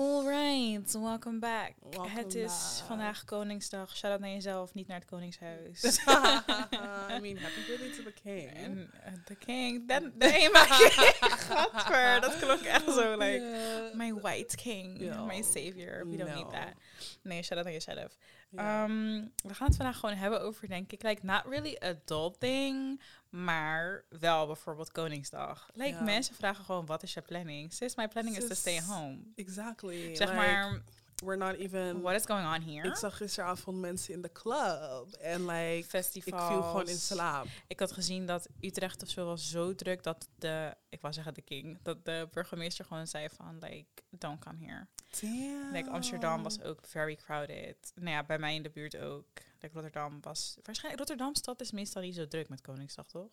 Alright, welcome back. Welcome het is back. vandaag Koningsdag. Shout out naar jezelf, niet naar het Koningshuis. I mean, happy birthday to the king. En eh, de king, nee, maar gadver, dat klonk echt zo, like, Yeah. my white king, my savior, we don't need that. Nee, shout out naar jezelf. Ja. Ehm, we gaan het vandaag gewoon hebben over, denk ik, like, not really adulting, maar wel bijvoorbeeld Koningsdag. Like, Ja. mensen vragen gewoon, wat is je planning? Sis, my planning is to stay home. exactly. Zeg Like, maar, we're not even. what is going on here? Ik zag gisteravond mensen in de club en like, ik Festivals. viel gewoon in slaap. Ik had gezien dat Utrecht of zo was zo druk dat de, ik wou zeggen de king, dat de burgemeester gewoon zei van, like, don't come here. Damn. Like, Amsterdam was ook very crowded. Nou ja, bij mij in de buurt ook. Like, Rotterdam was, waarschijnlijk, Rotterdam stad is meestal niet zo druk met Koningsdag, toch?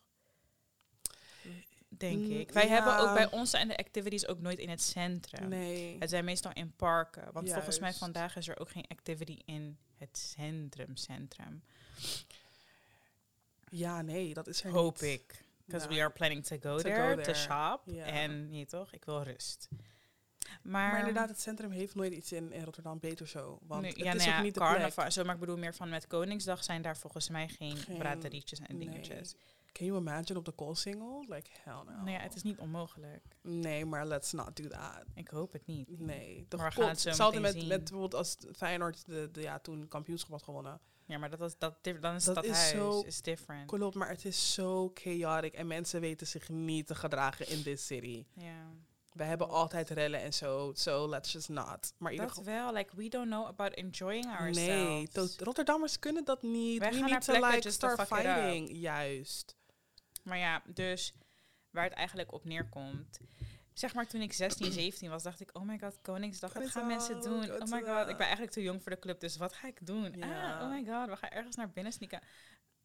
Denk Mm, ik. Wij ja. hebben ook bij ons en de activities ook nooit in het centrum. Nee. Het zijn meestal in parken. Want volgens mij vandaag is er ook geen activity in het centrum, centrum. Ja, nee, dat is er Hoop niet. ik. Because Ja. we are planning to go To there, go to shop. Ja. En nee toch, ik wil rust. Maar, Maar inderdaad, het centrum heeft nooit iets in, in Rotterdam beter zo. Want het ja, is nou ook niet de carnaval, zo, maar ik bedoel meer van met Koningsdag zijn daar volgens mij geen, Geen- braterietjes en nee. Can you imagine op de Koolsingel? Like, hell no. Nou ja, het is niet onmogelijk. Nee, maar let's not do that. Ik hoop het niet. Nee. De Maar we gaan het zo Hetzelfde met, met bijvoorbeeld als Feyenoord de, de, ja, toen kampioenschap had gewonnen. Ja, maar dat is, dat, dan is Dat dat, is huis zo is different. Klopt, maar het is zo chaotic en mensen weten zich niet te gedragen in this city. Ja. We hebben altijd rellen en zo, so let's just not. Maar in ieder Dat wel, like we don't know about enjoying ourselves. Nee, Rotterdammers kunnen dat niet. Wij We gaan need naar to like start fighting. Juist. Maar ja, dus waar het eigenlijk op neerkomt. Zeg maar toen ik 16, 17 was, dacht ik, oh my god, Koningsdag, wat gaan mensen doen? Oh my god, ik ben eigenlijk te jong voor de club, dus wat ga ik doen? Ja. Ah, oh my god, we gaan ergens naar binnen sneaken.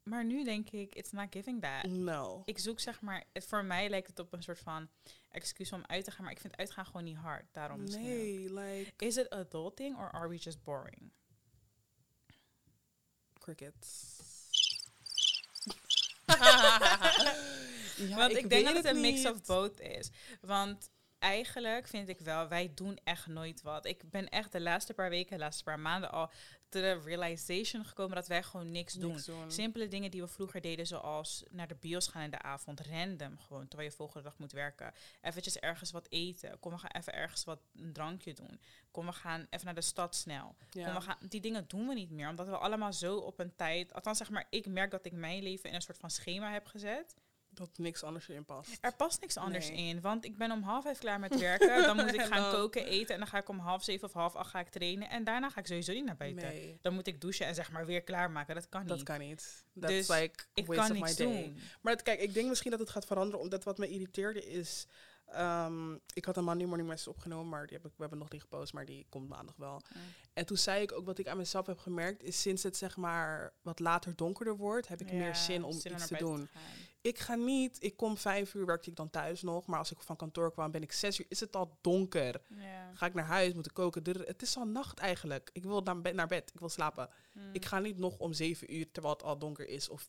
Maar nu denk ik, it's not giving that. No. Ik zoek zeg maar, het, voor mij lijkt het op een soort van excuus om uit te gaan, maar ik vind uitgaan gewoon niet hard. Daarom. Nee, like Is it adulting or are we just boring? crickets. Want ik, denk dat het een mix of both is. Want eigenlijk vind ik wel, wij doen echt nooit wat. Ik ben echt de laatste paar weken, de laatste paar maanden al tot de realization gekomen dat wij gewoon niks doen. Simpele dingen die we vroeger deden, zoals naar de bios gaan in de avond, random gewoon, terwijl je volgende dag moet werken. Eventjes ergens wat eten. Kom, we gaan even ergens wat een drankje doen. Kom, we gaan even naar de stad snel. Ja. Kom, we gaan, die dingen doen we niet meer, omdat we allemaal zo op een tijd, althans zeg maar, ik merk dat ik mijn leven in een soort van schema heb gezet. Dat niks anders erin past. Er past niks anders Nee. in, want ik ben om half vijf klaar met werken. Dan moet ik gaan koken, eten en dan ga ik om half zeven of half acht ga ik trainen. En daarna ga ik sowieso niet naar buiten. Nee, Dan moet ik douchen en zeg maar weer klaarmaken. Dat kan niet. dat kan niet. That's Dus like ik kan of niks my day. doen. Maar het- kijk, ik denk misschien dat het gaat veranderen, omdat wat me irriteerde is... ehm, ik had een Monday Morning Message opgenomen, maar die heb ik, we hebben nog niet gepost, maar die komt maandag wel. Mm. En toen zei ik ook, wat ik aan mezelf heb gemerkt, is sinds het zeg maar wat later donkerder wordt, heb ik meer zin om zin iets te doen. Ik ga niet, ik kom vijf uur, werkte ik dan thuis nog, maar als ik van kantoor kwam, ben ik zes uur, is het al donker. Ja. Ga ik naar huis, moet ik koken. Het is al nacht eigenlijk. Ik wil naar bed, naar bed. ik wil slapen. Mm. Ik ga niet nog om zeven uur, terwijl het al donker is, of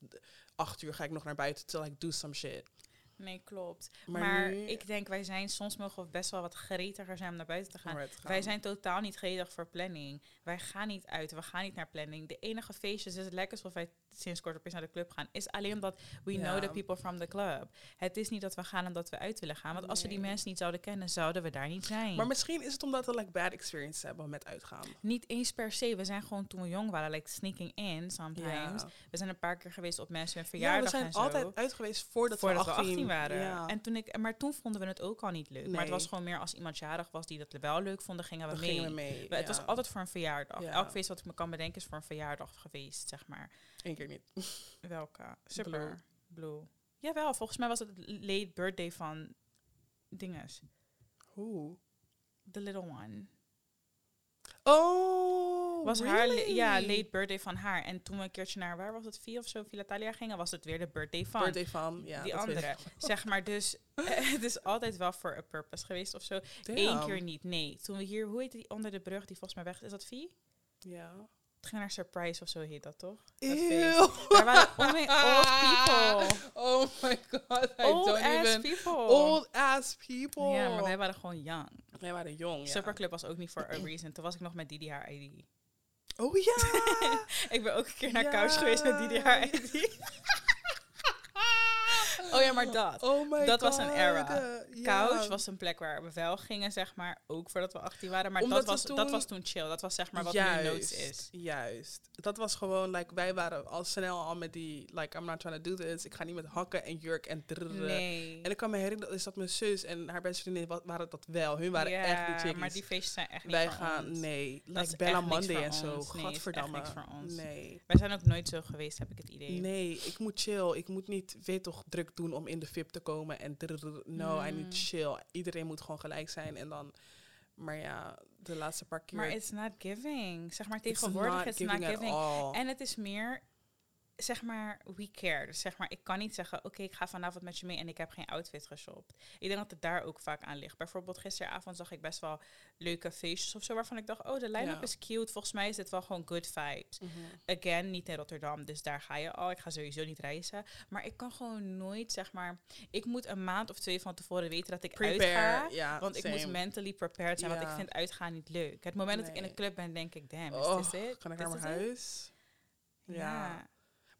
acht uur ga ik nog naar buiten, terwijl ik do some shit. Nee, klopt. Maar, Maar, nu- ik denk, wij zijn soms mogen we best wel wat gretiger zijn om naar buiten te gaan. Wij zijn totaal niet gretig voor planning. Wij gaan niet uit, we gaan niet naar planning. De enige feestjes, dus het lijkt alsof wij sinds kort opeens naar de club gaan, is alleen omdat we Ja. know the people from the club. Het is niet dat we gaan omdat we uit willen gaan. Want als we die mensen niet zouden kennen, zouden we daar niet zijn. Maar misschien is het omdat we like bad experience hebben met uitgaan. niet eens per se. We zijn gewoon toen we jong waren, like sneaking in sometimes. We zijn een paar keer geweest op mensen hun Ja, verjaardag we zijn altijd uit geweest voordat, voordat we we 18, 18 waren. Ja. En toen ik, maar toen vonden we het ook al niet leuk. Maar het was gewoon meer als iemand jarig was die dat wel leuk vond, dan gingen we mee. gingen Het ja. was altijd voor een verjaardag. Ja. Elk feest wat ik me kan bedenken is voor een verjaardag geweest, zeg maar. Eén keer niet. Welke? Super. Blue. Jawel, volgens mij was het late birthday van dinges. Hoe? The little one. Oh, was haar, ja, late birthday van haar. En toen we een keertje naar, waar was het, Via of zo, Villa Italia gingen, was het weer de birthday van. Birthday van, ja. die dat andere. Zeg maar, dus het is altijd wel voor een purpose geweest of zo. Damn. Eén keer niet, nee. Toen we hier, hoe heet die onder de brug die volgens mij weg is? Het ging naar Surprise of zo heet dat toch? Dat maar Daar waren old people. Oh my god, old ass people. Old ass people. Ja, maar wij waren gewoon young. Wij waren jong, ja. Was ook niet for a reason. Toen was ik nog met Didi haar ID. Oh ja! ik ben ook een keer naar ja. Couch geweest met Didi haar ID. Oh ja, maar dat. Oh my dat was een era. Couch was een plek waar we wel gingen, zeg maar. Ook voordat we 18 waren. Maar dat was, toen... dat was toen chill. Dat was zeg maar wat juist, nu notes is. Juist. Dat was gewoon, like, wij waren al snel al met die, like, I'm not trying to do this. Ik ga niet met hakken en jurk en drrrr. Nee. En ik kan me herinneren, is dat mijn zus en haar beste vriendin waren dat wel. Hun waren echt die chickies. maar die feestjes zijn echt niet Wij gaan, nee. Dat like Bella Monday en zo. zo. Nee, echt niks voor ons. Nee. Wij zijn ook nooit zo geweest, heb ik het idee. Nee, ik moet chill. Ik moet niet, weet toch, druk doen om in de VIP te komen. En no. I need hmm. chill. Iedereen moet gewoon gelijk zijn. En dan, maar ja, de laatste paar keer... Maar it's not giving. Zeg maar tegenwoordig it's not, giving. En het is meer zeg maar, we care. Dus zeg maar, ik kan niet zeggen, oké, ik ga vanavond met je mee en ik heb geen outfit geshopt. Ik denk dat het daar ook vaak aan ligt. Bijvoorbeeld gisteravond zag ik best wel leuke feestjes of zo, waarvan ik dacht, oh, de line-up is cute. Volgens mij is dit wel gewoon good vibes. Mhm. Again, niet in Rotterdam, dus daar ga je al. Ik ga sowieso niet reizen. Maar ik kan gewoon nooit, zeg maar, ik moet een maand of twee van tevoren weten dat ik uitga. Want ik moet mentally prepared zijn, want ik vind uitgaan niet leuk. Het moment dat ik in een club ben, denk ik, damn, is oh, dit het? Ik naar mijn huis? Ja.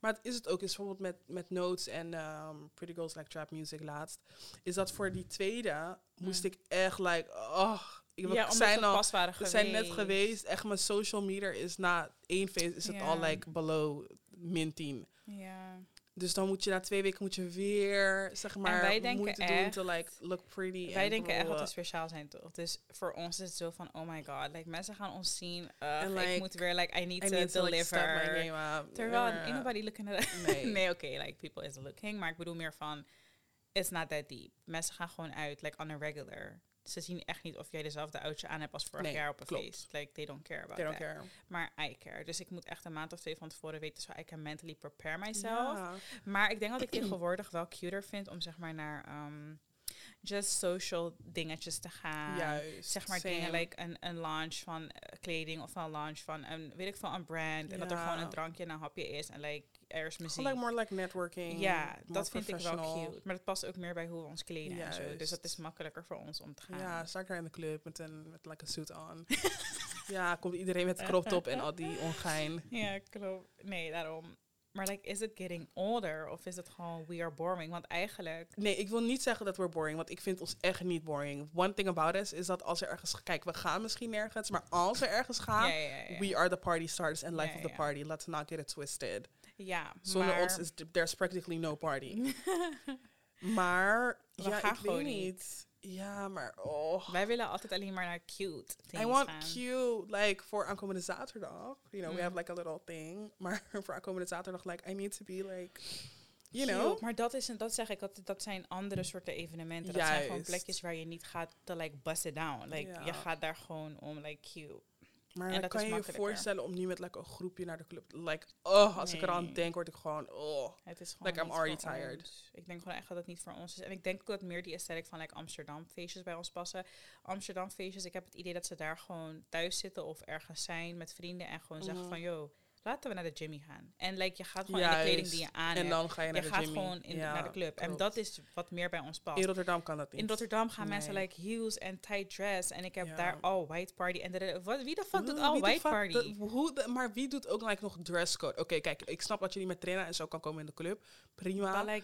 Maar het is het ook, is bijvoorbeeld met, met Notes en ehm, Pretty Girls Like Trap Music laatst. Is dat voor die tweede moest ik echt, like, oh, ik ja, zijn zijn net geweest. Echt, mijn social media is na één feest is het al like below min 10. Ja. Dus dan moet je na twee weken moet je weer, zeg maar, wij moeite echt, doen to like look pretty. Wij denken echt dat we speciaal zijn, toch? Dus voor ons is het zo van, oh my god, like, mensen gaan ons zien. Eh, ik moet weer, like, I need to deliver. Terwijl, looking at me Nee, nee oké, like, people is looking. Maar ik bedoel meer van, it's not that deep. Mensen gaan gewoon uit, like, on a regular ze zien echt niet of jij dezelfde outfit aan hebt als vorig een jaar op een klopt. feest. Like, they don't care about they don't that. Care. Maar I care. Dus ik moet echt een maand of twee van tevoren weten, zo I can mentally prepare myself. Maar ik denk dat ik tegenwoordig wel cuter vind om zeg maar naar... Ehm, just social dingetjes te gaan. Juist. Zeg maar dingen, like een, een launch van eh, kleding of een launch van een, weet ik veel, een brand. En dat er gewoon een drankje en een hapje is en like er is muziek. Like more like networking. Ja, dat vind ik wel cute. Maar dat past ook meer bij hoe we ons kleden Juist. en zo. Dus dat is makkelijker voor ons om te gaan. Ja, zakker in de club met een met like suit on. ja, komt iedereen met crop top en al die ongein. Ja, klopt. Nee, daarom. Maar like, is het getting older of is het gewoon we are boring? Want eigenlijk... Nee, ik wil niet zeggen dat we're boring, want ik vind ons echt niet boring. One thing about us is dat als er ergens... Kijk, we gaan misschien nergens, maar als we ergens gaan... We are the party starters and life of the party. Let's not get it twisted. Ja, Zonder maar... ons is there's practically no party. maar... We ja, gaan ik gewoon weet niet. Ja, maar oh. Wij willen altijd alleen maar naar cute things I want cute, like, voor aankomende zaterdag. You know, we mm. have like a little thing. Maar voor aankomende zaterdag, like, I need to be like... You know? Maar dat, is, en dat zeg ik, dat, dat zijn andere soorten evenementen. Dat zijn gewoon plekjes waar je niet gaat te like bust it down. Like. Je gaat daar gewoon om like cute. Maar en dat kan je je voorstellen om nu met like, een groepje naar de club... Like, oh, als ik eraan denk, word ik gewoon... Oh, is gewoon like, I'm already tired. Ik denk gewoon echt dat het niet voor ons is. En ik denk ook dat meer die aesthetic van like, Amsterdam-feestjes bij ons passen. Amsterdam-feestjes, ik heb het idee dat ze daar gewoon thuis zitten of ergens zijn met vrienden... en gewoon zeggen mhm. van, yo, laten we naar de Jimmy gaan. En like, je gaat gewoon in de kleding die je aan En dan ga je naar je de gaat gewoon naar de club. En dat is wat meer bij ons past. In Rotterdam kan dat niet. In Rotterdam gaan mensen like heels en tight dress. En ik heb daar all white party. En wat, wie de fuck doet al white party? Maar wie doet ook like nog dresscode? Oké, kijk, ik snap dat je niet met trainer en zo kan komen in de club. Prima.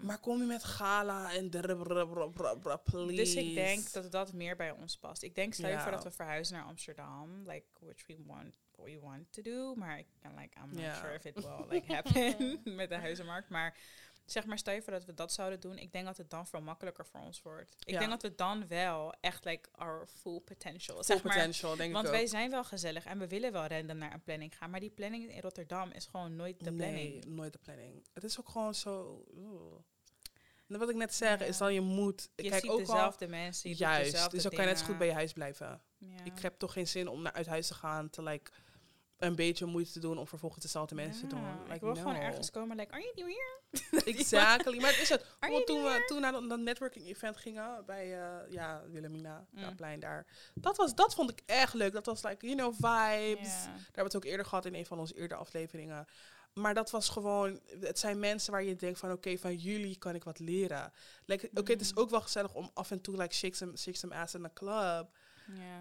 Maar kom je met gala en please. Dus ik denk dat dat meer bij ons past. Ik denk, stel je voor dat we verhuizen naar Amsterdam. Like, which we want what we want to do. Maar ik kan, like, I'm not sure if it will, like, happen met de huizenmarkt. Maar zeg maar, stel je voor dat we dat zouden doen. Ik denk dat het dan veel makkelijker voor ons wordt. Ik Ja. denk dat we dan wel echt, like, our full potential, Full zeg maar, potential, denk want ik wij zijn wel gezellig en we willen wel random naar een planning gaan. Maar die planning in Rotterdam is gewoon nooit de planning. Nee, nooit de planning. Het is ook gewoon zo... En wat ik net zeg, Ja. is dan je moet... Je kijk ziet ook al, dezelfde mensen, je Juist, dus dan kan je net zo goed bij je huis blijven. Ja. Ik heb toch geen zin om naar uit huis te gaan te like een beetje moeite te doen om vervolgens dezelfde mensen te doen. ik Like, wil gewoon ergens komen, like, are you new here? Exactly. maar het is het. Want toen we toen naar dat, dat networking event gingen bij uh, ja, Wilhelmina, Mm. dat plein daar. Dat, was, dat vond ik echt leuk. Dat was like, you know, vibes. Daar hebben we het ook eerder gehad in een van onze eerdere afleveringen. Maar dat was gewoon, het zijn mensen waar je denkt van, oké, van jullie kan ik wat leren. Like, oké, het is Mm. ook wel gezellig om af en toe like shake some, shake some ass in the club.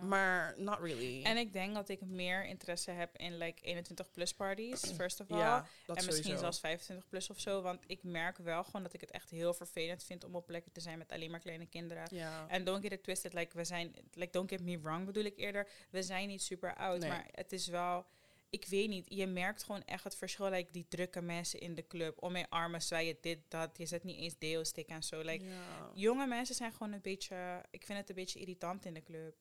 Maar not really. En ik denk dat ik meer interesse heb in like 21 plus parties, first of all. ja, en misschien sowieso. zelfs 25 plus of zo. Want ik merk wel gewoon dat ik het echt heel vervelend vind om op plekken te zijn met alleen maar kleine kinderen. En don't get it twisted, like we zijn, like don't get me wrong bedoel ik eerder. We zijn niet super oud, Nee. maar het is wel, ik weet niet, je merkt gewoon echt het verschil, like die drukke mensen in de club. Om mijn armen zwaaien, dit, dat. Je zet niet eens deo-stick en zo. Like, jonge mensen zijn gewoon een beetje, ik vind het een beetje irritant in de club.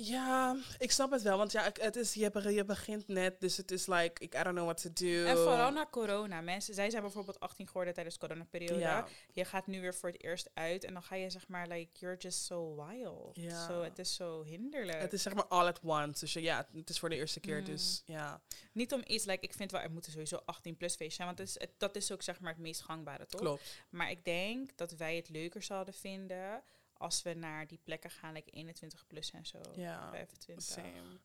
Ja, ik snap het wel. Want ja, het is, je, be- je begint net, dus het is like, ik, I don't know what to do. En vooral na corona. Mensen, zij zijn bijvoorbeeld 18 geworden tijdens de coronaperiode. Ja, Je gaat nu weer voor het eerst uit en dan ga je zeg maar, like, you're just so wild. Ja. Zo, het is zo hinderlijk. het is zeg maar all at once. Dus ja, het is voor de eerste keer, Mm. dus ja. Niet om iets, like, ik vind wel, er moeten sowieso 18 plus feestjes zijn, want het is, het- dat is ook zeg maar het meest gangbare, toch? Klopt. Maar ik denk dat wij het leuker zouden vinden als we naar die plekken gaan, like 21 plus en zo. Ja, 25. same.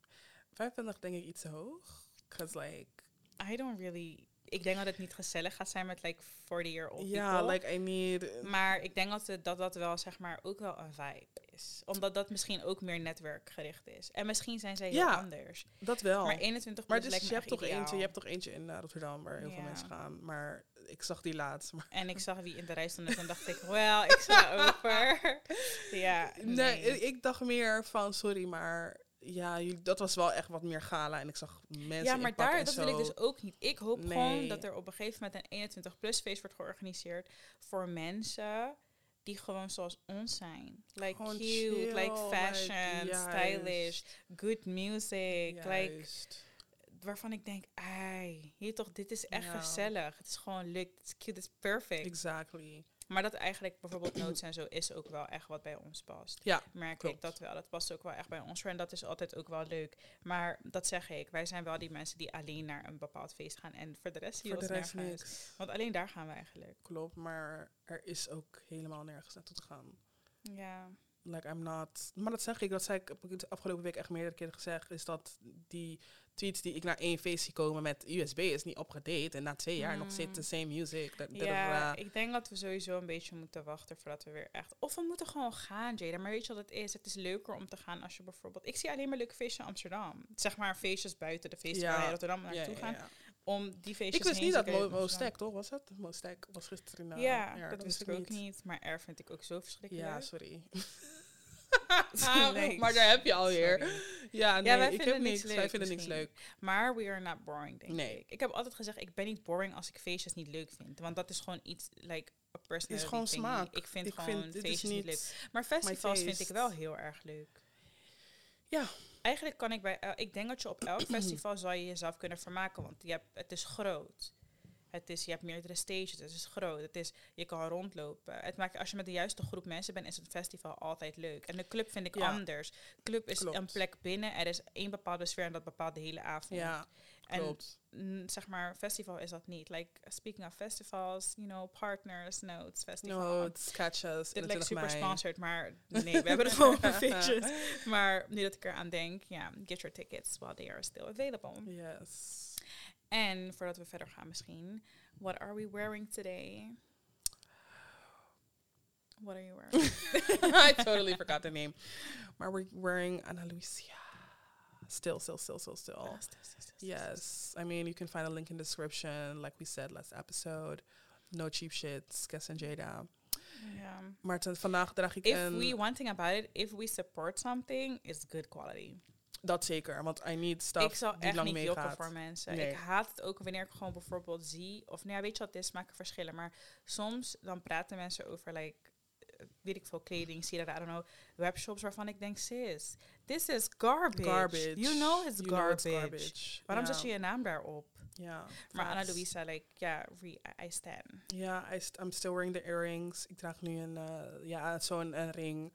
25 denk ik iets te hoog. Cause like, I don't really... Ik denk dat het niet gezellig gaat zijn met like 40 year old ja, people. like I need... Maar ik denk dat, het, dat dat wel zeg maar ook wel een vibe is. Omdat dat misschien ook meer netwerkgericht is. En misschien zijn zij heel Ja, anders. dat wel. Maar 21 Maar dus, lijkt je hebt, toch ideaal. eentje, je hebt toch eentje in uh, Rotterdam waar heel veel Ja. mensen gaan. Maar ik zag die laatst. Maar En ik zag wie in de rij stond en toen dacht ik, wel, ik sla over. ja, nee, ik dacht meer van, sorry, maar ja, dat was wel echt wat meer gala. En ik zag mensen ja, maar daar, dat wil ik dus ook niet. Ik hoop Nee. gewoon dat er op een gegeven moment een 21-plus feest wordt georganiseerd voor mensen die gewoon zoals ons zijn. Like Gewoon cute, chill, like fashion, like, stylish, good music. Like, waarvan ik denk, ai, hier toch, dit is echt Ja. gezellig. Het is gewoon leuk, het is cute, het is perfect. Exactly. Maar dat eigenlijk bijvoorbeeld notes en zo is ook wel echt wat bij ons past. Ja, Merk klopt. ik dat wel. Dat past ook wel echt bij ons. En dat is altijd ook wel leuk. Maar dat zeg ik, wij zijn wel die mensen die alleen naar een bepaald feest gaan. En voor de rest rest nergens. niks. Want alleen daar gaan we eigenlijk. Klopt, maar er is ook helemaal nergens naartoe te gaan. Ja. Like, I'm not... Maar dat zeg ik, dat zei ik, de afgelopen week echt meerdere keren gezegd, is dat die tweets die ik naar één feest zie komen met USB is niet opgedate en na twee jaar nog zit de same music. Ja, ik denk dat we sowieso een beetje moeten wachten voordat we weer echt... Of we moeten gewoon gaan, Jada. Maar weet je wat het is? Het is leuker om te gaan als je bijvoorbeeld... Ik zie alleen maar leuke feestjes in Amsterdam. Zeg maar feestjes buiten de feestjes Ja. waar Rotterdam naartoe ja, gaan. ja. Om die feestjes Ik wist heen niet dat te kijken Mo, in Mo Amsterdam. Stack, toch? Was het? Mo Stack was gisteren uh, ja, dat wist ik ook niet. niet. Maar R vind ik ook zo verschrikkelijk. Ja, sorry. Maar daar heb je alweer. sorry. Ja, nee, wij ik vinden heb niks leuk Wij vinden niks leuk. Maar we are not boring, denk Nee. ik. Ik heb altijd gezegd, ik ben niet boring als ik feestjes niet leuk vind. Want dat is gewoon iets, like, a personality gewoon thingy. smaak. Ik vind ik gewoon vind, feestjes is niet niet... leuk. Maar festivals vind ik wel heel erg leuk. Ja. Eigenlijk kan ik bij... el- ik denk dat je op elk festival zou je jezelf kunnen vermaken. Want je hebt, het is groot. Het is, je hebt meerdere stages, het is groot. Het is, je kan rondlopen. Het maakt, als je met de juiste groep mensen bent, is het festival altijd leuk. En de club vind ik Ja. anders. Club is Klopt. een plek binnen. Er is één bepaalde sfeer en dat bepaalt de hele avond. Ja, en klopt. mm, zeg maar, festival is dat niet. Like, speaking of festivals, you know, partners, notes, festival. No, it's catch us. Dit 21 lijkt super sponsored, maar nee, we hebben het gewoon feestjes. Maar nu dat ik eraan denk, ja, get your tickets while they are still available. Yes. En voordat we verder gaan misschien, what are we wearing today? What are you wearing? I totally forgot the name. Maar we're wearing Ana Lucia. Still, still, still, still, still. Yes. I mean, you can find a link in the description, like we said last episode. No cheap shits, Guess and Jada. Yeah. Maar ten- vandaag draag ik If een... we, one thing about it, if we support something, it's good quality. Dat zeker, want I need stuff ik zal die echt lang niet jokken meegaat. voor mensen. Nee. Ik haat het ook wanneer ik gewoon bijvoorbeeld zie... Of nou ja, weet je wat, dit maken verschillen. Maar soms dan praten mensen over, like, eh, weet ik veel, kleding, dat, I don't know, webshops waarvan ik denk, sis, this is garbage. Garbage. You know it's You know garbage. it's garbage. Waarom zet je je naam daarop? Ja. Maar Anna facts. Luisa, like, ja, re- I, stand. Ja, I st- I'm still wearing the earrings. Ik draag nu een, eh, ja, zo'n een ring.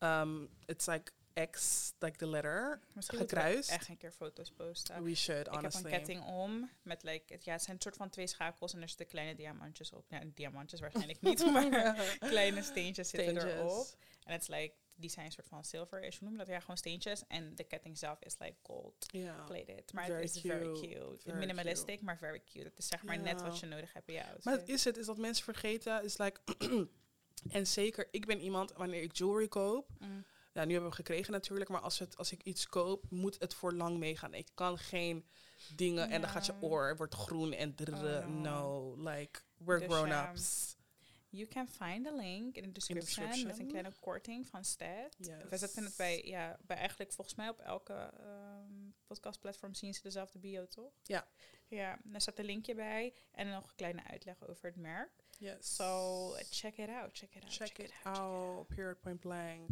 Um, it's like X, like the letter, Misschien gekruist. echt een keer foto's posten. We should, Ik heb honestly. een ketting om met like, het, ja, het zijn een soort van twee schakels en er zitten kleine diamantjes op. Ja, diamantjes waarschijnlijk niet, maar kleine steentjes zitten erop. En het is like, die zijn een soort van silver is, hoe noem je dat? Ja, gewoon steentjes. En de ketting zelf is like gold Ja. plated. Maar het is very cute. Very Minimalistic, maar very cute. Het is zeg maar net wat je nodig hebt in outfit. Maar het is het, is dat mensen vergeten, is like, en zeker, ik ben iemand, wanneer ik jewelry koop, Mm. Ja, nu hebben we hem gekregen natuurlijk, maar als, het, als ik iets koop, moet het voor lang meegaan. Ik kan geen dingen, en dan gaat je oor, wordt groen en drrr, Oh, no. Like, we're Dus, grown-ups. You can find the link in de description, met een kleine korting van Stat. Yes. We zetten het bij, ja, bij eigenlijk volgens mij op elke ehm podcastplatform zien ze dezelfde bio, toch? Ja. Ja, daar staat een linkje bij en nog een kleine uitleg over het merk. Yes. So check it out, check it out, Check it out, period point blank.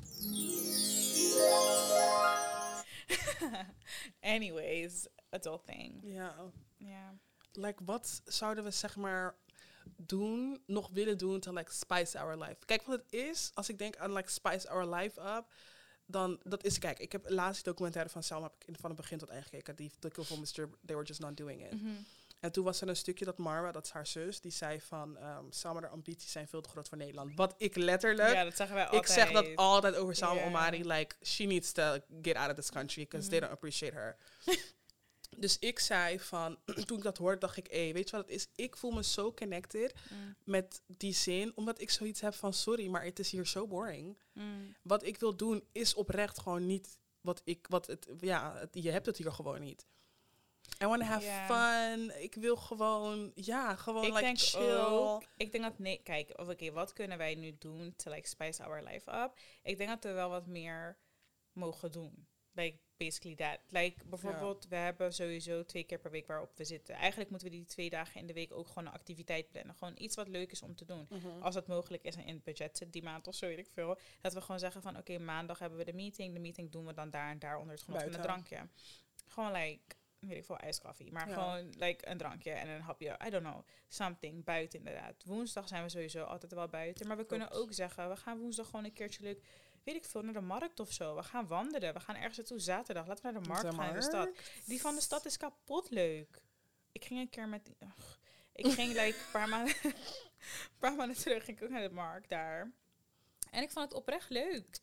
Anyways, adult thing. Ja. Ja. Like, wat zouden we zeg maar doen, nog willen doen te like spice our life? Kijk, wat het is, als ik denk aan like spice our life up, dan dat is, kijk, ik heb de laatste documentaire van Selma heb ik in- van het begin tot eind gekeken, die Kill for Mr. They Were Just Not Doing It. Mhm. En toen was er een stukje dat Marwa, dat is haar zus, die zei van, ehm Selma, de ambities zijn veel te groot voor Nederland. Wat ik letterlijk, Ja, dat zeggen wij ik altijd. zeg dat altijd over Ja. Omari. Like, she needs to get out of this country because they Mhm. don't appreciate her. dus ik zei van, toen ik dat hoorde, dacht ik, hé, weet je wat het is? Ik voel me zo connected Mm, met die zin, omdat ik zoiets heb van, sorry, maar het is hier zo boring. mm. Wat ik wil doen is oprecht gewoon niet wat ik, wat het, ja, het- je hebt het hier gewoon niet. I want to have fun. Ik wil gewoon, ja, gewoon ik like denk chill. ook, ik denk dat nee, kijk, of oké, wat kunnen wij nu doen to like spice our life up? Ik denk dat we wel wat meer mogen doen. Like basically that. Like bijvoorbeeld, we hebben sowieso twee keer per week waarop we zitten. Eigenlijk moeten we die twee dagen in de week ook gewoon een activiteit plannen. Gewoon iets wat leuk is om te doen. Mhm. Als het mogelijk is en in het budget zit die maand of zo weet ik veel. Dat we gewoon zeggen van oké, maandag hebben we de meeting. De meeting doen we dan daar en daar onder het genot van een drankje. Gewoon like, weet ik veel, ijskoffie. Maar Ja. gewoon like een drankje en een hapje. I don't know. Something buiten inderdaad. Woensdag zijn we sowieso altijd wel buiten. Maar we kunnen ook zeggen, we gaan woensdag gewoon een keertje leuk, weet ik veel, naar de markt of zo. We gaan wandelen. We gaan ergens naartoe zaterdag. Laten we naar de markt De gaan in de stad. Die van de stad is kapot leuk. Ik ging een keer met... ugh. ik ging like een paar maanden, paar maanden terug ging ik ook naar de markt daar. En ik vond het oprecht leuk.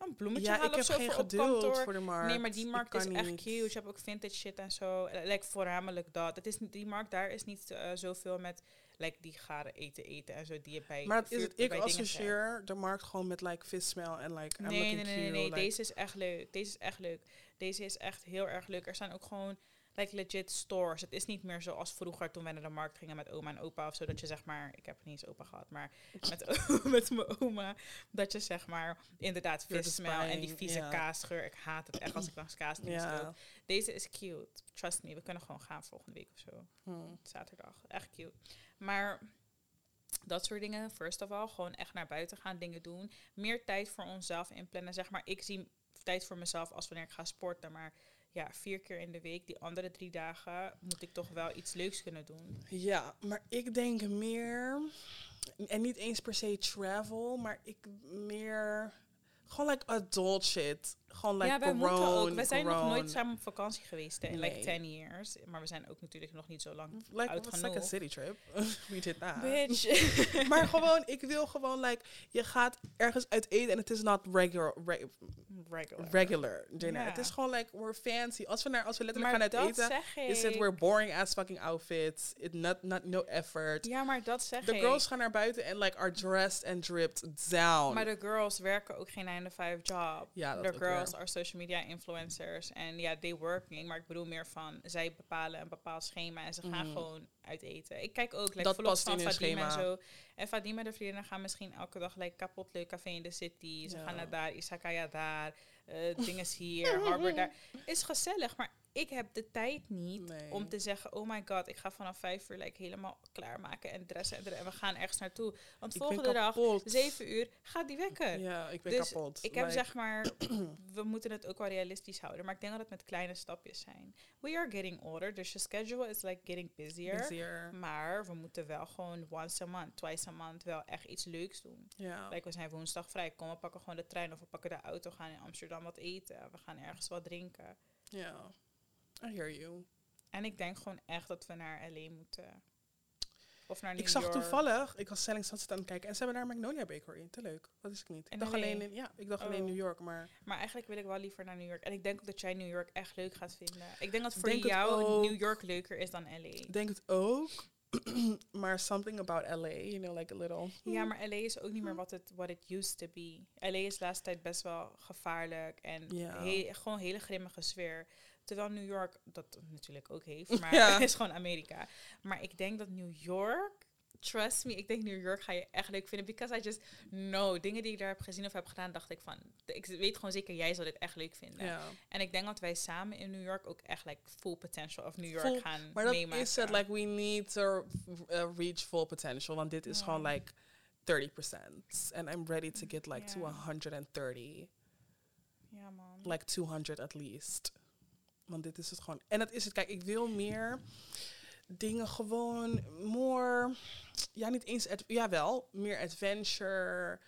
Een bloemetje Ja, halen ik heb of zo geen voor geduld voor de markt. Nee, maar die markt is echt cute. Je hebt ook vintage shit en zo. Eh, Like, voornamelijk dat. Het is die markt daar is niet eh, zoveel met like, die garen eten eten en zo die je bij Maar is het, ik associeer de markt gewoon met like vis smell en like I'm Nee, nee, nee, nee, nee. like- Deze is echt leuk. Deze is echt leuk. Deze is echt heel erg leuk. Er zijn ook gewoon like legit stores. Het is niet meer zoals vroeger toen wij naar de markt gingen met oma en opa of zo. Dat je zeg maar, ik heb niet eens opa gehad, maar met, met mijn oma. Dat je zeg maar inderdaad You're vis just smell en die vieze kaasgeur. Ik haat het echt als ik langs kaas Ja. Deze is cute. Trust me, we kunnen gewoon gaan volgende week of zo. Hmm. Zaterdag. Echt cute. Maar dat soort dingen, first of all, gewoon echt naar buiten gaan, dingen doen. Meer tijd voor onszelf inplannen. Zeg maar, ik zie tijd voor mezelf als wanneer ik ga sporten. Maar ja, vier keer in de week, die andere drie dagen, moet ik toch wel iets leuks kunnen doen. Ja, maar ik denk meer, en niet eens per se travel, maar ik meer, gewoon like adult shit. Gewoon like ja, wij moeten ook. We zijn nog nooit samen op vakantie geweest in like Nee. 10 years. Maar we zijn ook natuurlijk nog niet zo lang Like, oud like a city trip. We did that. Bitch. maar gewoon, ik wil gewoon like, je gaat ergens uit eten en het is not regular, re- Regular. regular dinner. Het is gewoon like, we're fancy. Als we, naar, als we letterlijk Maar gaan uit eten, is het ik. we're boring ass fucking outfits. It not, not, no effort. Ja, maar dat zeg De girls gaan naar buiten en like are dressed and dripped down. Maar de girls werken ook geen 9 to 5 job. Ja, dat ook girls weer. are social media influencers. En ja, they working. Maar ik bedoel meer van, zij bepalen een bepaald schema en ze gaan Mhm. gewoon uit eten. Ik kijk ook, like, Dat vlogs van hun Fatima en schema. zo. En Fatima en de vriendinnen gaan misschien elke dag like, kapot leuk café in de city. Ze Ja. gaan naar daar, Isakaya daar, eh dingen hier, Harbor daar. Is gezellig, maar ik heb de tijd niet Nee. om te zeggen, oh my god, ik ga vanaf vijf uur like, helemaal klaarmaken en dressen en, en we gaan ergens naartoe. Want Ik volgende dag, zeven uur, gaat die wekker. Ja, ik ben Dus kapot. Ik heb Like, zeg maar, we moeten het ook wel realistisch houden. Maar ik denk dat het met kleine stapjes zijn. We are getting older, dus je schedule is like getting busier. busier. Maar we moeten wel gewoon once a month, twice a month wel echt iets leuks doen. Ja. Like we zijn woensdag vrij, kom we pakken gewoon de trein of we pakken de auto, gaan in Amsterdam wat eten. We gaan ergens wat drinken. Ja. I hear you. En ik denk gewoon echt dat we naar LA moeten. Of naar New Ik zag York. toevallig, ik was Selling Sunset aan het kijken en ze hebben daar Magnolia Bakery. Te leuk. Dat is ik niet. Ik In dacht alleen in, ja, ik dacht alleen Oh. New York, maar Maar eigenlijk wil ik wel liever naar New York. En ik denk ook dat jij New York echt leuk gaat vinden. Ik denk dat voor Denk jou ook. New York leuker is dan LA. ik denk het ook. maar something about LA, you know, like a little. Ja, maar LA is ook niet meer wat het what it used to be. LA is de laatste tijd best wel gevaarlijk en he- gewoon een hele grimmige sfeer. Terwijl New York dat natuurlijk ook heeft, maar Ja. het is gewoon Amerika. Maar ik denk dat New York, trust me, ik denk New York ga je echt leuk vinden. Because I just know, dingen die ik daar heb gezien of heb gedaan, dacht ik van, ik weet gewoon zeker, jij zal dit echt leuk vinden. Ja. En ik denk dat wij samen in New York ook echt like full potential of New York Full- gaan Maar dat meemaken. is het, like we need to uh, reach full potential, want dit is gewoon like 30%. And I'm ready to get like to Ja. 130. ja man. like 200 at least. Want dit is het gewoon. En dat is het. Kijk, ik wil meer dingen gewoon more. Ja, niet eens. ad- Jawel, meer adventure,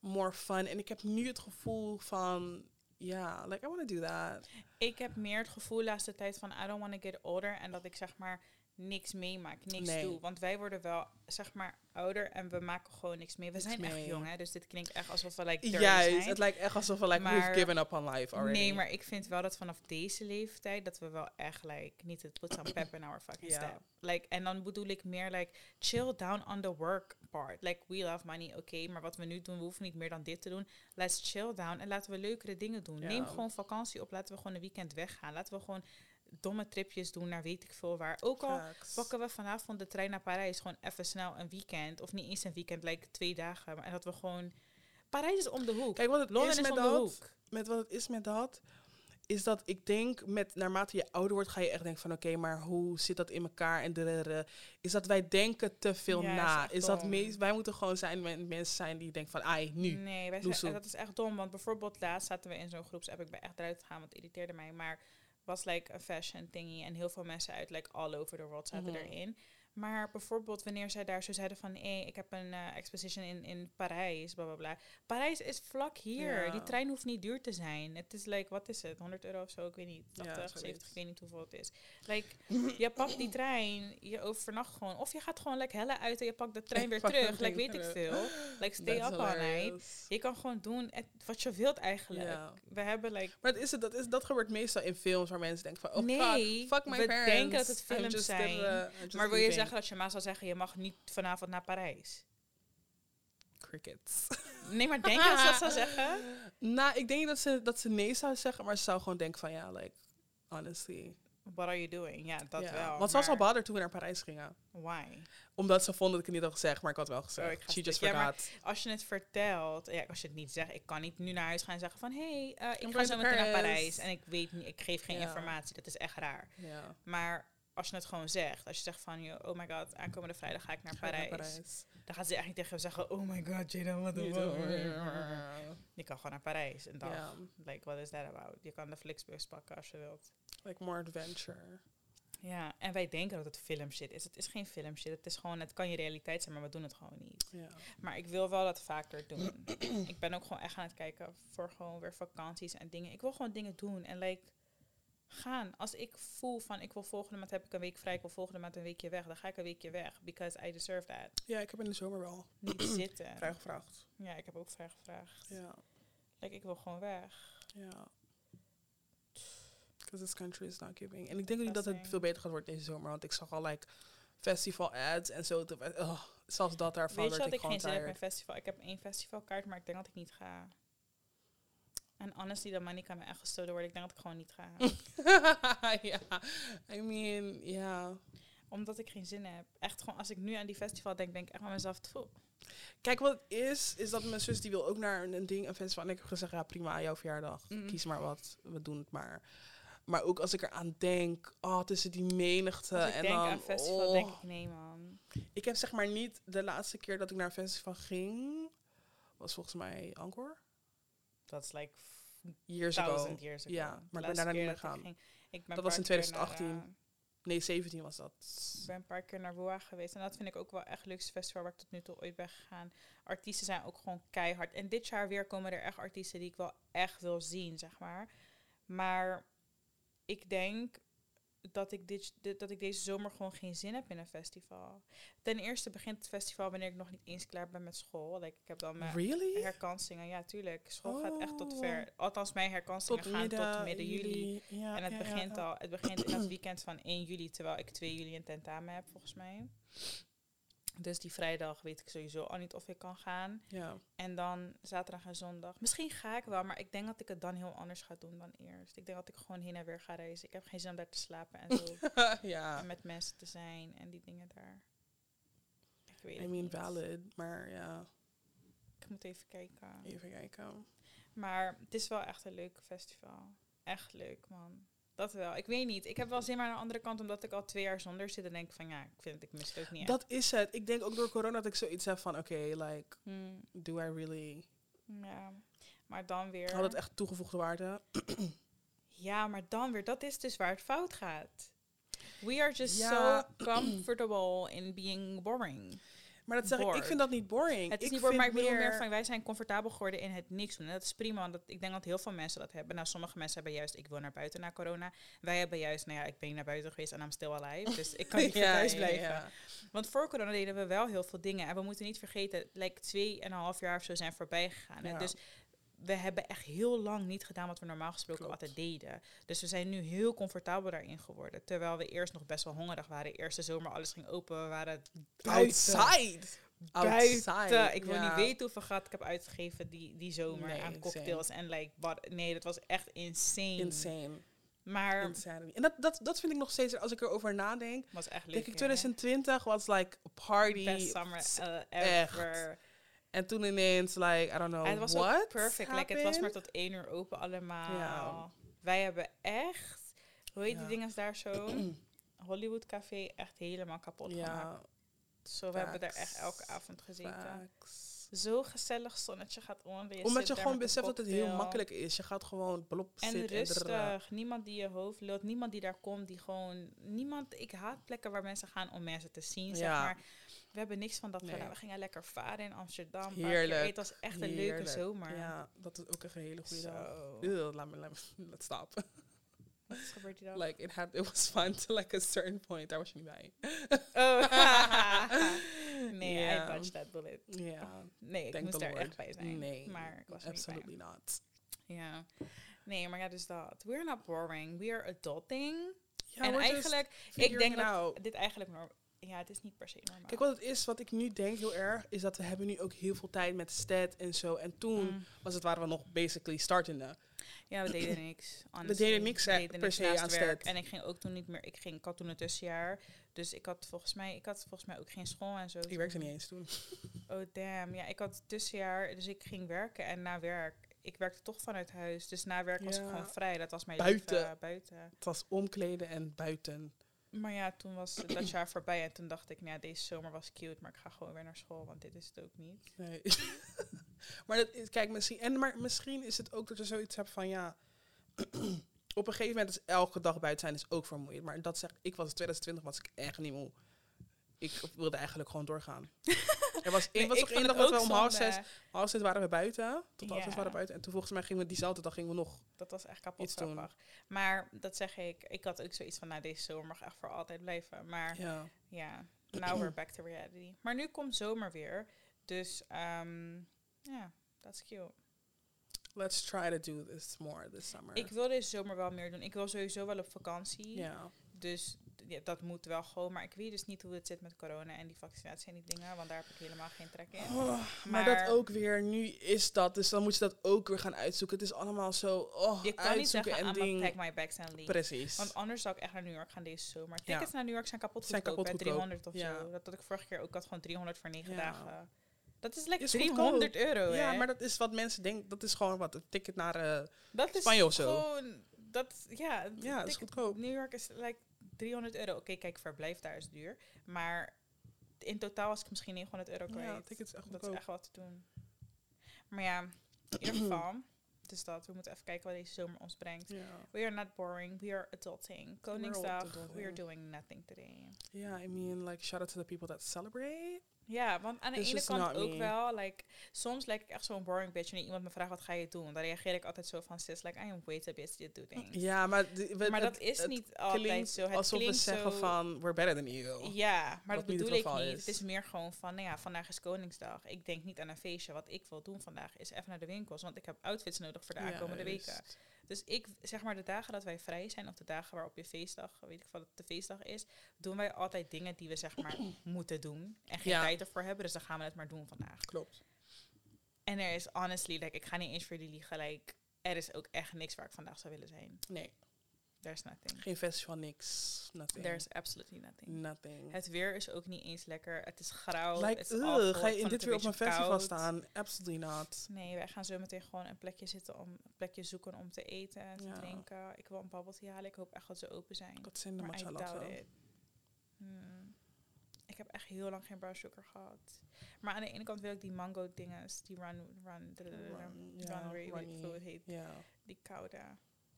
more fun. En ik heb nu het gevoel van. Ja, like I want to do that. Ik heb meer het gevoel laatste tijd van I don't want to get older. En dat ik zeg maar niks meemaak, niks Nee. doe. Want wij worden wel zeg maar ouder en we maken gewoon niks mee. We Niks zijn echt jong hè, dus dit klinkt echt alsof we like 30 Juist, zijn. het lijkt echt alsof we like Maar- we've given up on life already. Nee, maar ik vind wel dat vanaf deze leeftijd dat we wel echt like niet het put some pep in our fucking step. Like en dan bedoel ik meer like chill down on the work part. Like we love money, oké, maar wat we nu doen, we hoeven niet meer dan dit te doen. Let's chill down en laten we leukere dingen doen. Neem gewoon vakantie op, laten we gewoon een weekend weggaan. Laten we gewoon domme tripjes doen naar weet ik veel waar. Ook al Facts. pakken we vanavond de trein naar Parijs gewoon even snel een weekend of niet eens een weekend, like twee dagen, maar dat we gewoon Parijs is om de hoek. Kijk, wat het Londen is is met de dat, hoek. met wat het is met dat, is dat ik denk, met naarmate je ouder wordt, ga je echt denken van, oké, maar hoe zit dat in elkaar? En de, is dat wij denken te veel Ja, na? Is dat meest, wij moeten gewoon zijn met mensen zijn die denken van, ai, nu. Nee, wij zijn, dat is echt dom. Want bijvoorbeeld laatst zaten we in zo'n groepsapp. Ik ben echt eruit gegaan, want het irriteerde mij. Maar was like een fashion thingy. En heel veel mensen uit like all over the world zaten Mhm. erin. Maar bijvoorbeeld wanneer zij daar zo zeiden van... Hé, ik heb een eh, exposition in, in Parijs, bla bla bla. Parijs is vlak hier. Ja. Die trein hoeft niet duur te zijn. Het is like, wat is het? 100 euro of zo? Ik weet niet. Ja, 80, zoiets. 70, ik weet niet hoeveel het is. Like, je pakt die trein, je overnacht gewoon. Of je gaat gewoon lekker helle uit en je pakt de trein Ik weer terug. Like, weet ik veel. Like, stay That's up all night. Je kan gewoon doen wat je wilt eigenlijk. Ja. We hebben like... Maar is het, dat, is, dat gebeurt meestal in films waar mensen denken van, oh Nee, fuck, fuck my we parents. denken dat het films zijn. uh, Maar wil je leaving. Dat je ma zou zeggen... je mag niet vanavond naar Parijs? Crickets. Nee, maar denk je dat ze dat zou zeggen? nou, ik denk dat ze, dat ze nee zou zeggen, maar ze zou gewoon denken van, ja, like, honestly. What are you doing? Ja, dat Ja. wel. Want ze was al maar bothered toen we naar Parijs gingen. Why? Omdat ze vonden dat ik het niet had gezegd, maar ik had wel gezegd. Oh, ik She just. Ja, forgot. Als je het vertelt... Ja, als je het niet zegt... Ik kan niet nu naar huis gaan en zeggen van... Hé, hey, ik I'm ga zo meteen naar. Parijs. En ik weet niet... Ik geef geen Ja. informatie. Dat is echt raar. Maar als je het gewoon zegt... Als je zegt van... joh, Oh my god, aankomende vrijdag ga ik naar Parijs. Dan gaat ze niet tegen je zeggen... Oh my god, Jada, wat een... zo- Je kan gewoon naar Parijs een dag. Ja. Like, what is that about? Je kan de Flixbus pakken als je wilt. Like more adventure. Ja, en wij denken dat het filmshit is. Het is geen filmshit. Het is gewoon, het kan je realiteit zijn, maar we doen het gewoon niet. Ja. Maar ik wil wel dat vaker doen. ik ben ook gewoon echt aan het kijken voor gewoon weer vakanties en dingen. Ik wil gewoon dingen doen en like gaan. Als ik voel van ik wil volgende maand heb ik een week vrij, ik wil volgende maand een weekje weg, dan ga ik een weekje weg. Because I deserve that. ja, ik heb in de zomer wel Niet zitten. vrijgevraagd. Ja, ik heb ook vrij gevraagd. Ja. Like, ik wil gewoon weg. Ja. Because this country is not giving. En ik denk niet dat het veel beter gaat worden deze zomer. Want ik zag al like festival ads en zo. te- Oh, zelfs dat daarvan Weet je dat ik ik gewoon geen zin heb in festival? Ik heb één festivalkaart, maar ik denk dat ik niet ga. En honestly, dat money kan me echt gestolen worden. Ik denk dat ik gewoon niet ga. ja, I mean, ja. Omdat ik geen zin heb. Echt gewoon, als ik nu aan die festival denk, denk ik echt aan mezelf. "Tfoe." Kijk, wat het is, is dat mijn zus die wil ook naar een, een ding, een festival. En ik heb gezegd, ja prima, jouw verjaardag. Mm. Kies maar wat, we doen het maar. Maar ook als ik eraan denk, oh, tussen die menigte. Als ik en denk dan, aan festival, oh. denk ik, nee man. Ik heb zeg maar niet, de laatste keer dat ik naar een festival ging, was volgens mij Angkor. Dat is like Years ago. years ago. Ja, maar ik ben daarna niet meer ging- Ik ben Dat was in paar keer naar, 2018. eh, Nee, 17 was dat. Ik ben een paar keer naar Woa geweest. En dat vind ik ook wel echt het leukste festival waar ik tot nu toe ooit ben gegaan. Artiesten zijn ook gewoon keihard. En dit jaar weer komen er echt artiesten die ik wel echt wil zien, zeg maar. Maar ik denk dat ik, dit, dit- dat ik deze zomer gewoon geen zin heb in een festival. Ten eerste begint het festival wanneer ik nog niet eens klaar ben met school. Like, ik heb dan mijn Really? herkansingen. Ja, tuurlijk. School gaat echt tot Oh. ver. Althans, mijn herkansingen Tot gaan midden, tot midden juli. Ja, En het ja, begint ja. al, het begint in het weekend van 1 juli, terwijl ik 2 juli een tentamen heb, volgens mij. Dus die vrijdag weet ik sowieso al niet of ik kan gaan. Ja. En dan zaterdag en zondag. Misschien ga ik wel, maar ik denk dat ik het dan heel anders ga doen dan eerst. Ik denk dat ik gewoon heen en weer ga reizen. Ik heb geen zin om daar te slapen en zo. ja. en met mensen te zijn en die dingen daar. Ik weet I mean, niet. valid. Maar ja, Ik moet even kijken. even kijken. Maar het is wel echt een leuk festival. Echt leuk, man. Dat wel. Ik weet niet. Ik heb wel zin, maar aan de andere kant, omdat ik al twee jaar zonder zit, dan denk van ja, ik vind het, ik mis het ook niet. echt. Dat is het. Ik denk ook door corona dat ik zoiets heb van, oké, like, Hmm, do I really... ja. Maar dan weer. Had het echt toegevoegde waarde? Ja, maar dan weer. Dat is dus waar het fout gaat. We are just Ja. so comfortable in being boring. Maar dat zeg ik, ik vind dat niet boring. Het is ik niet boring, maar ik bedoel meer van wij zijn comfortabel geworden in het niks doen. En dat is prima, want dat, ik denk dat heel veel mensen dat hebben. Nou, sommige mensen hebben juist, ik wil naar buiten na corona. Wij hebben juist, nou ja, ik ben naar buiten geweest en I'm still alive. Dus ik kan niet Ja, thuis blijven. ja. Want voor corona deden we wel heel veel dingen. En we moeten niet vergeten, like twee en een half jaar of zo zijn voorbij gegaan. Ja. Dus we hebben echt heel lang niet gedaan wat we normaal gesproken Klopt. altijd deden. Dus we zijn nu heel comfortabel daarin geworden. Terwijl we eerst nog best wel hongerig waren. Eerste zomer, alles ging open. We waren buiten. Outside. Buiten. Outside, Ik wil ja. niet weten hoeveel geld ik heb uitgegeven die, die zomer Nee, aan insane. cocktails. En like, wat, nee, dat was echt insane. Insane. Maar Insanity. En dat, dat, dat vind ik nog steeds, als ik erover nadenk, was echt leuk. denk ik hè? 2020 was like a party. Best summer uh, echt. En toen ineens, like, I don't know En het was what ook perfect. Like, het was maar tot één uur open allemaal. Ja. Wij hebben echt, hoe heet Ja. die dingen daar zo? Hollywood Café echt helemaal kapot gemaakt. Ja, Zo, we hebben daar echt elke avond gezeten. facts. Zo gezellig zonnetje gaat onder. Omdat zit je gewoon beseft dat het heel makkelijk is. Je gaat gewoon blop En zitten rustig. drrrr. niemand die je hoofd lult. Niemand die daar komt. Die gewoon... Niemand... Ik haat plekken waar mensen gaan om mensen te zien, zeg Ja. maar. We hebben niks van dat Nee. gedaan. We gingen lekker varen in Amsterdam. Heerlijk. Het was echt een leuke zomer. Ja, dat is ook een hele goede dag. Zo. Ugh, laat me, laat me, let's stop. Wat is gebeurd die dag? Like, it, had, it was fun to like a certain point. Daar was je niet bij. Oh. nee, Ja. I dodged that bullet. Ja, Nee, ik thank moest daar Lord. echt bij zijn. Nee, maar ik was er niet bij. absolutely not. Ja. Nee, maar ja, dus dat. We're not boring. We are adulting. Ja, en eigenlijk, ik denk dat out. dit eigenlijk ja, het is niet per se normaal. Kijk, wat het is, wat ik nu denk heel erg, is dat we hebben nu ook heel veel tijd met stat en zo. En toen Mm. was het, waren we nog basically startende. Ja, we deden niks. We honestly. deden niks We eh, deden per niks se naast aan werk. En ik ging ook toen niet meer. Ik, ging, ik had toen een tussenjaar. Dus ik had volgens mij, ik had volgens mij ook geen school en zo. Ik werkte niet eens toen. Oh damn. Ja, ik had het tussenjaar. Dus ik ging werken en na werk. Ik werkte toch vanuit huis. Dus na werk was ik gewoon vrij. Dat was mijn Buiten. leven buiten. Het was omkleden en buiten. Maar ja, toen was dat jaar voorbij. En toen dacht ik, nou ja, deze zomer was cute. Maar ik ga gewoon weer naar school. Want dit is het ook niet. Nee. maar dat is, kijk, misschien, en, maar misschien is het ook dat je zoiets hebt van ja. op een gegeven moment is elke dag buiten zijn is ook vermoeiend. Maar dat zeg ik was in 2020 was ik echt niet moe. Ik wilde eigenlijk gewoon doorgaan. Er was één, Nee, was één dag dat we om half zes, half zes waren we buiten. Tot half zes waren we buiten. En toen volgens mij gingen we diezelfde dag gingen we nog. Dat was echt kapot grappig. Maar dat zeg ik. Ik had ook zoiets van, nou, deze zomer mag echt voor altijd blijven. Maar Ja. ja, now we're back to reality. Maar nu komt zomer weer. Dus ehm, ja, that's cute. Let's try to do this more this summer. Ik wil deze zomer wel meer doen. Ik wil sowieso wel op vakantie. ja. Dus ja, dat moet wel gewoon. Maar ik weet dus niet hoe het zit met corona en die vaccinatie en die dingen. Want daar heb ik helemaal geen trek in. Oh, maar, Maar- dat ook weer, nu is dat, dus dan moet je dat ook weer gaan uitzoeken. Het is allemaal zo, oh, Je kan niet uitzoeken zeggen, en ding. my bags and leave. Precies. Want anders zou ik echt naar New York gaan deze zomer. Ja. Tickets naar New York zijn kapot Zijn goedkoop. kapot goedkoop. 300 of Ja. zo. Dat had ik vorige keer ook. Had gewoon 300 voor 9 Ja. dagen. Dat is lekker Is 300 euro, ja, hè? maar dat is wat mensen denken. Dat is gewoon wat een ticket naar. dat is Spanje of zo. gewoon dat, ja. Ja, dat is goedkoop. New York is like 300 euro. Oké, kijk, verblijf daar is duur. Maar in totaal was ik misschien 900 euro kwijt. Ja, tickets echt dat is echt wat te doen. Maar ja, in ieder geval. Dus dat, we moeten even kijken wat deze zomer ons brengt. We are not boring, we are adulting. Koningsdag, we are doing nothing today. Yeah, I mean, like, shout out to the people that celebrate. Ja, want aan de This ene kant ook me. wel, like, soms lijk ik echt zo'n boring bitch. Wanneer iemand me vraagt wat ga je doen, dan reageer ik altijd zo van, sis, like, I am way too busy to do things. Ja, maar, maar het- dat is niet altijd zo. Het alsof we zeggen zo, van, we're better than you. Ja, maar dat bedoel ik niet. is. Het is meer gewoon van, nou ja, vandaag is Koningsdag. Ik denk niet aan een feestje. Wat ik wil doen vandaag is even naar de winkels, want ik heb outfits nodig voor de aankomende weken. Dus ik, zeg maar, de dagen dat wij vrij zijn, of de dagen waarop je feestdag, weet ik wat het de feestdag is, doen wij altijd dingen die we, zeg maar, moeten doen. En geen Ja. tijd ervoor hebben, dus dan gaan we het maar doen vandaag. Klopt. En er is honestly, like, ik ga niet eens voor jullie liegen, like, er is ook echt niks waar ik vandaag zou willen zijn. Nee, There's nothing. geen festival, niks. Nothing. There's absolutely nothing. nothing. Het weer is ook niet eens lekker. Het is grauw. like, het is ugh, awful, ga je in dit weer op een festival koud. staan? Absolutely not. Nee, wij gaan zo meteen gewoon een plekje zitten om een plekje zoeken om te eten en te Ja. drinken. Ik wil een tea halen. Ik hoop echt dat ze open zijn. Dat zijn de matcha latte. Hmm. Ik heb echt heel lang geen brown sugar gehad. Maar aan de ene kant wil ik die mango dingen, die run, run, Run, run, ja, run, weet ik runny. veel hoe het heet. Ja. Die koude.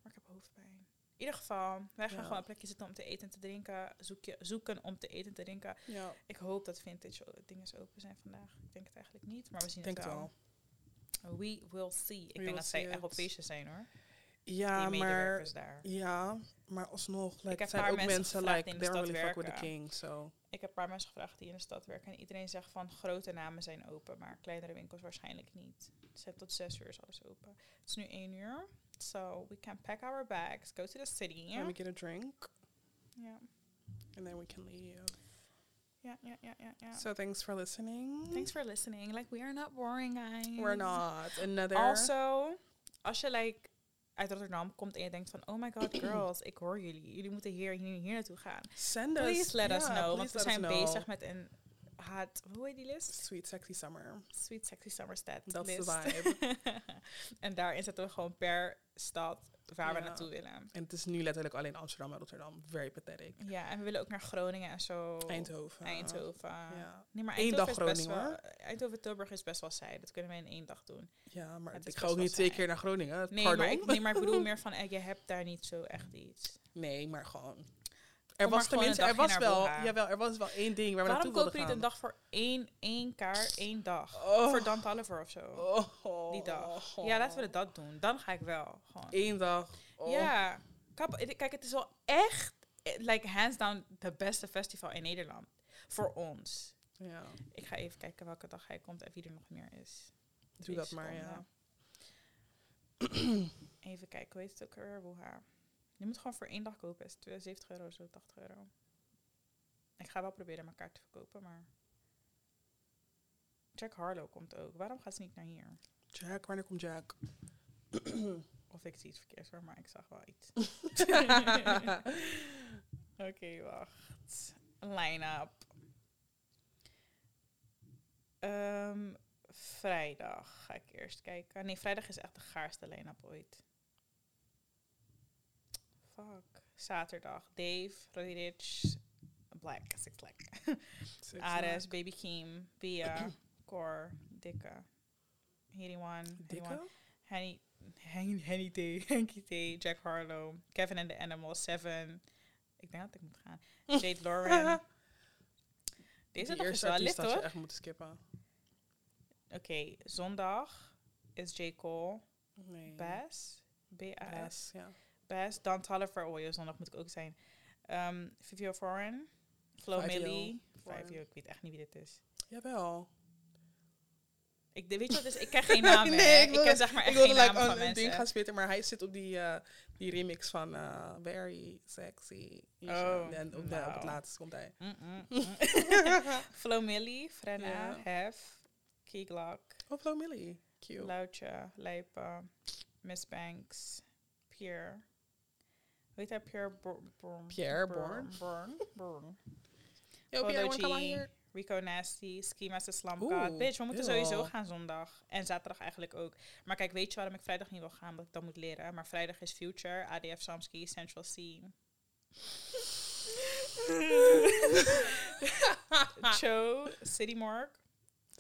Maar ik heb hoofdpijn. In ieder geval, wij gaan Ja. gewoon een plekje zitten om te eten en te drinken. Zoek je, zoeken om te eten en te drinken. Ja, Ik hoop dat vintage dingen open zijn vandaag. Ik denk het eigenlijk niet, maar we zien denk het wel. wel. We will see. Ik denk dat zij echt op feestjes zijn hoor. Ja, die maar... daar. Ja, maar alsnog, like, zijn ook mensen mensen, like, die in de stad really with the werken. king, so... Ik heb een paar mensen gevraagd die in de stad werken. En iedereen zegt van grote namen zijn open, maar kleinere winkels waarschijnlijk niet. Ze tot zes uur is alles open. Het is nu één uur. So we can pack our bags, go to the city. Let me get a drink, Ja, and then we can leave. ja, ja, ja, ja. ja. So thanks for listening. Thanks for listening. Like, we are not boring, guys. We're not. Another... Also, als je like uit Rotterdam komt en je denkt van, oh my god, girls, ik hoor jullie. Jullie moeten hier, hier, hier naartoe gaan. Send us... Please let us yeah, know, want we zijn bezig met een hot, hoe heet die list? Sweet Sexy Summer. Sweet Sexy Summer Stat Dat is de list. vibe. en daarin zetten we gewoon per stad waar we naartoe willen. En het is nu letterlijk alleen Amsterdam en Rotterdam. Very pathetic. Ja, en we willen ook naar Groningen en zo. Eindhoven. Eindhoven. Ja. Nee, maar Eén Eindhoven dag is best Groningen, wel, Eindhoven Tilburg is best wel saai. Dat kunnen we in één dag doen. Ja, maar Het ik ga ook niet twee keer naar Groningen. Nee, Pardon? maar ik, nee, maar ik bedoel meer van, eh, je hebt daar niet zo echt iets. Nee, maar gewoon. Er was tenminste, er was wel, jawel, er was wel één ding waar we Waarom naartoe wilden jullie gaan. een dag voor één, één kaart, één dag? Oh. Voor Dan Tolliver of zo. Oh. Die dag. Ja, laten we dat doen. Dan ga ik wel. Gewoon. Eén dag. Oh. Ja. Kijk, het is wel echt, eh, like hands down, de beste festival in Nederland. Voor ons. Ja. Ik ga even kijken welke dag hij komt en wie er nog meer is. Doe dat maar, ja. seconden. Even kijken, hoe heet het ook weer? Woeha. Je moet gewoon voor één dag kopen. Is het 70 euro, zo 80 euro. Ik ga wel proberen mijn kaart te verkopen, maar... Jack Harlow komt ook. Waarom gaat ze niet naar hier? Jack, wanneer komt Jack? Of ik zie iets verkeerds hoor, maar ik zag wel iets. Oké, wacht. Line-up. Ehm, vrijdag ga ik eerst kijken. Nee, vrijdag is echt de gaarste line-up ooit. Fuck. Zaterdag. Dave, Roddy Rich, Black, Six Black. Six Ares, Black. Baby Keem, Bia, Core, Dikke, One, Henny Dikke? Henny, T, Henky T, Jack Harlow, Kevin and the Animals, Seven. Ik denk dat ik moet gaan. Jade Lauren. Deze dag is eerste wel lit had je hoor. echt moeten skippen. Oké, zondag is J. Cole, Nee. Bass, B-A-S, Bass, ja. Bass, Dan Tolliver, oh joh, zondag moet ik ook zijn. Ehm Vivio Foreign, Flo Millie. Fivio, ik weet echt niet wie dit is. Jawel. Ik, weet je wat, dus ik ken geen namen. Nee, hè. ik ik, ken zeg maar echt geen like namen een, van een ding mensen. gaan spitten, maar hij zit op die, eh, die remix van eh, Very Sexy. Oh, en op, de- op het laatste komt hij. Mm, mm, mm. Flo Millie, Frenna, Ja. Hef, Key Glock, Oh, Flo Millie. Cute. Loutje, Lijpa, Miss Banks, Pierre. Heet hij? Pierre Bourne. Pierre Bourne. Bourne. Bourne. Yo, Pierre, wanna come out here? Rico Nasty, Ski Master Slum God. Bitch, we moeten sowieso gaan zondag. En zaterdag eigenlijk ook. Maar kijk, weet je waarom ik vrijdag niet wil gaan? Omdat ik dat moet leren. Maar vrijdag is Future, ADF Samski, Central C. Cho, City Mark.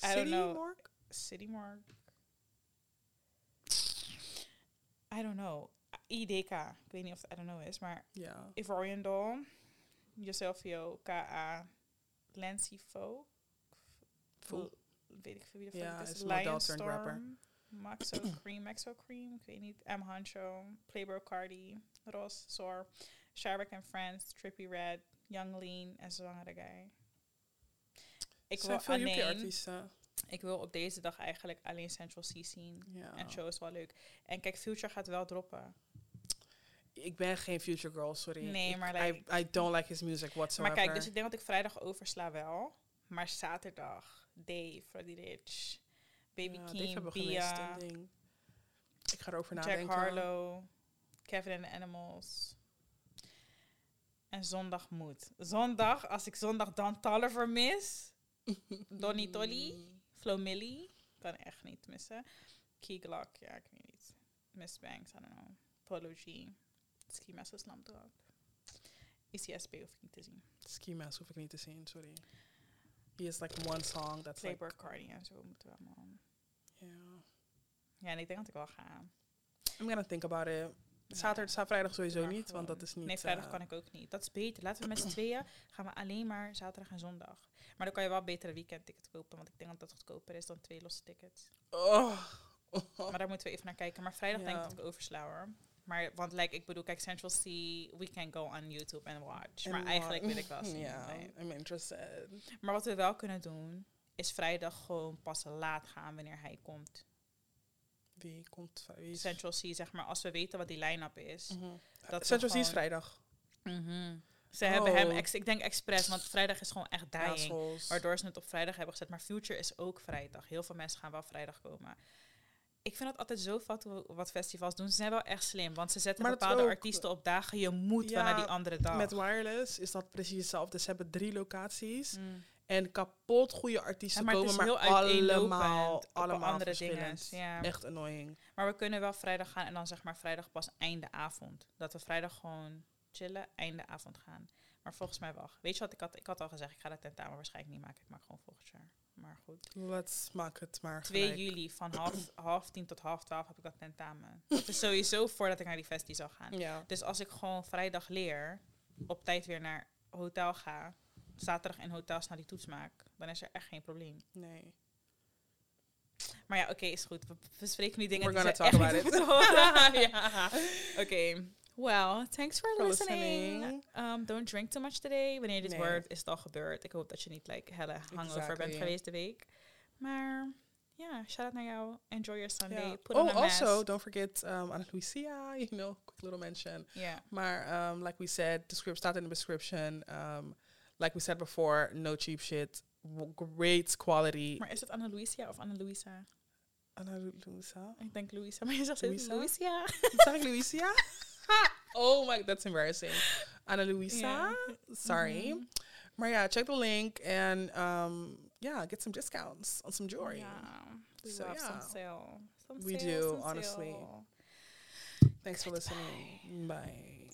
I don't City know. Mark? City Mark. I don't know. IDK. Ik weet niet of het I don't know is, maar Ja. Ivorian Doll, Joselfio, K.A. Lancy Folk. Voel. Weet ik veel wie de Ja, is Lion rapper. Storm, Maxo Cream, Maxo Cream, ik weet niet. M. Honcho, Playboy Cardi, Ross, Sor, Sharek and Friends, Trippy Red, Young Lean en Zwangere Guy. Ik wil alleen. Ik wil op deze dag eigenlijk alleen Central C zien. Ja. En show is wel leuk. En kijk, Future gaat wel droppen. Ik ben geen Future Girl, sorry. Nee, Ik- maar I, like- I don't like his music whatsoever. Maar kijk, dus ik denk dat ik vrijdag oversla wel. Maar zaterdag, Dave, Freddy Rich, Baby Ja, gemist, Bia. Ik ga erover Jack nadenken. Harlow, Kevin and the Animals. En zondag moet. Zondag, als ik zondag Dan Tolliver mis, Donny Tolly, Flo Millie, kan echt niet missen. Key Glock, ja, ik weet niet. Miss Banks, I don't know. Polo G, Ski Master Slam Dog. ICSB hoef ik niet te zien. Ski Mask hoef ik niet te zien, sorry. He has like one song that's like... Playboy Cardi en zo moeten we allemaal. Yeah. Ja, en ik denk dat ik wel ga. I'm gonna think about it. Zaterdag, za- vrijdag sowieso niet, want dat is niet... Nee, vrijdag eh, kan ik ook niet. Dat is beter. Laten we met z'n tweeën gaan we alleen maar zaterdag en zondag. Maar dan kan je wel beter een weekendticket kopen, want ik denk dat dat goedkoper is dan twee losse tickets. Oh. Maar daar moeten we even naar kijken. Maar vrijdag denk ik dat ik oversla hoor. Maar, want like, ik bedoel, kijk, Central C, we can go on YouTube and watch. Maar wa- eigenlijk wil ik wel zien. Ja, nee. I'm interested. Maar wat we wel kunnen doen, is vrijdag gewoon pas laat gaan wanneer hij komt. Komt... Wie is... Central C, zeg maar, als we weten wat die line-up is. Mhm. dat we Central C is gewoon- vrijdag. Ze hebben hem, Oh. ex- ik denk expres, want vrijdag is gewoon echt dying. Assholes. Waardoor ze het op vrijdag hebben gezet. Maar Future is ook vrijdag. Heel veel mensen gaan wel vrijdag komen. Ik vind het altijd zo fout hoe- wat festivals doen. Ze zijn wel echt slim. Want ze zetten Maar dat bepaalde ook- artiesten op dagen. Je moet wel Ja, naar die andere dag. Met wireless is dat precies hetzelfde. Ze hebben drie locaties. Mm. En kapot goede artiesten Ja, maar het komen, maar heel allemaal, allemaal andere dingen. Ja. Echt annoying. Maar we kunnen wel vrijdag gaan. En dan zeg maar vrijdag pas einde avond. Dat we vrijdag gewoon chillen. Einde avond gaan. Maar volgens mij wel. Weet je wat ik had? Ik had al gezegd. Ik ga dat tentamen waarschijnlijk niet maken. Ik maak gewoon volgend jaar. Maar goed. Let's maak het maar 2 gelijk. juli van half, half tien tot half twaalf heb ik dat tentamen. Dat is sowieso voordat ik naar die festie zou gaan. Ja. Dus als ik gewoon vrijdag leer, op tijd weer naar hotel ga, zaterdag in hotels naar die toets maak, dan is er echt geen probleem. Nee. Maar ja, oké, is goed. We, we spreken nu dingen We're die gonna talk echt about it. ja. Oké. Well, thanks for, For listening. listening. Um, don't drink too much today. Wanneer dit Nee. wordt, is het al gebeurd. Ik hoop dat je niet like helle hangover bent geweest de week. Maar ja, shout out naar jou. Enjoy your Sunday. Put on Oh, a mask. also, don't forget um, Anna Lucia, you know, quick little mention. Ja. Maar um, like we said, the script staat in the description. Um, like we said before, no cheap shit. Great quality. Maar is het Anna Luisa of Anna Luisa? Anna Lucia? Ik denk Luisa, maar je zegt het Luisa? Luisa. Zeg ik Lucia? oh my, that's embarrassing. Anna Luisa? Ja. Sorry. Mhm. Maar ja, check the link and um, yeah, get some discounts on some jewelry. Ja, we So, love some sale. Some We sale, do, some honestly. sale. Thanks for listening. Bye.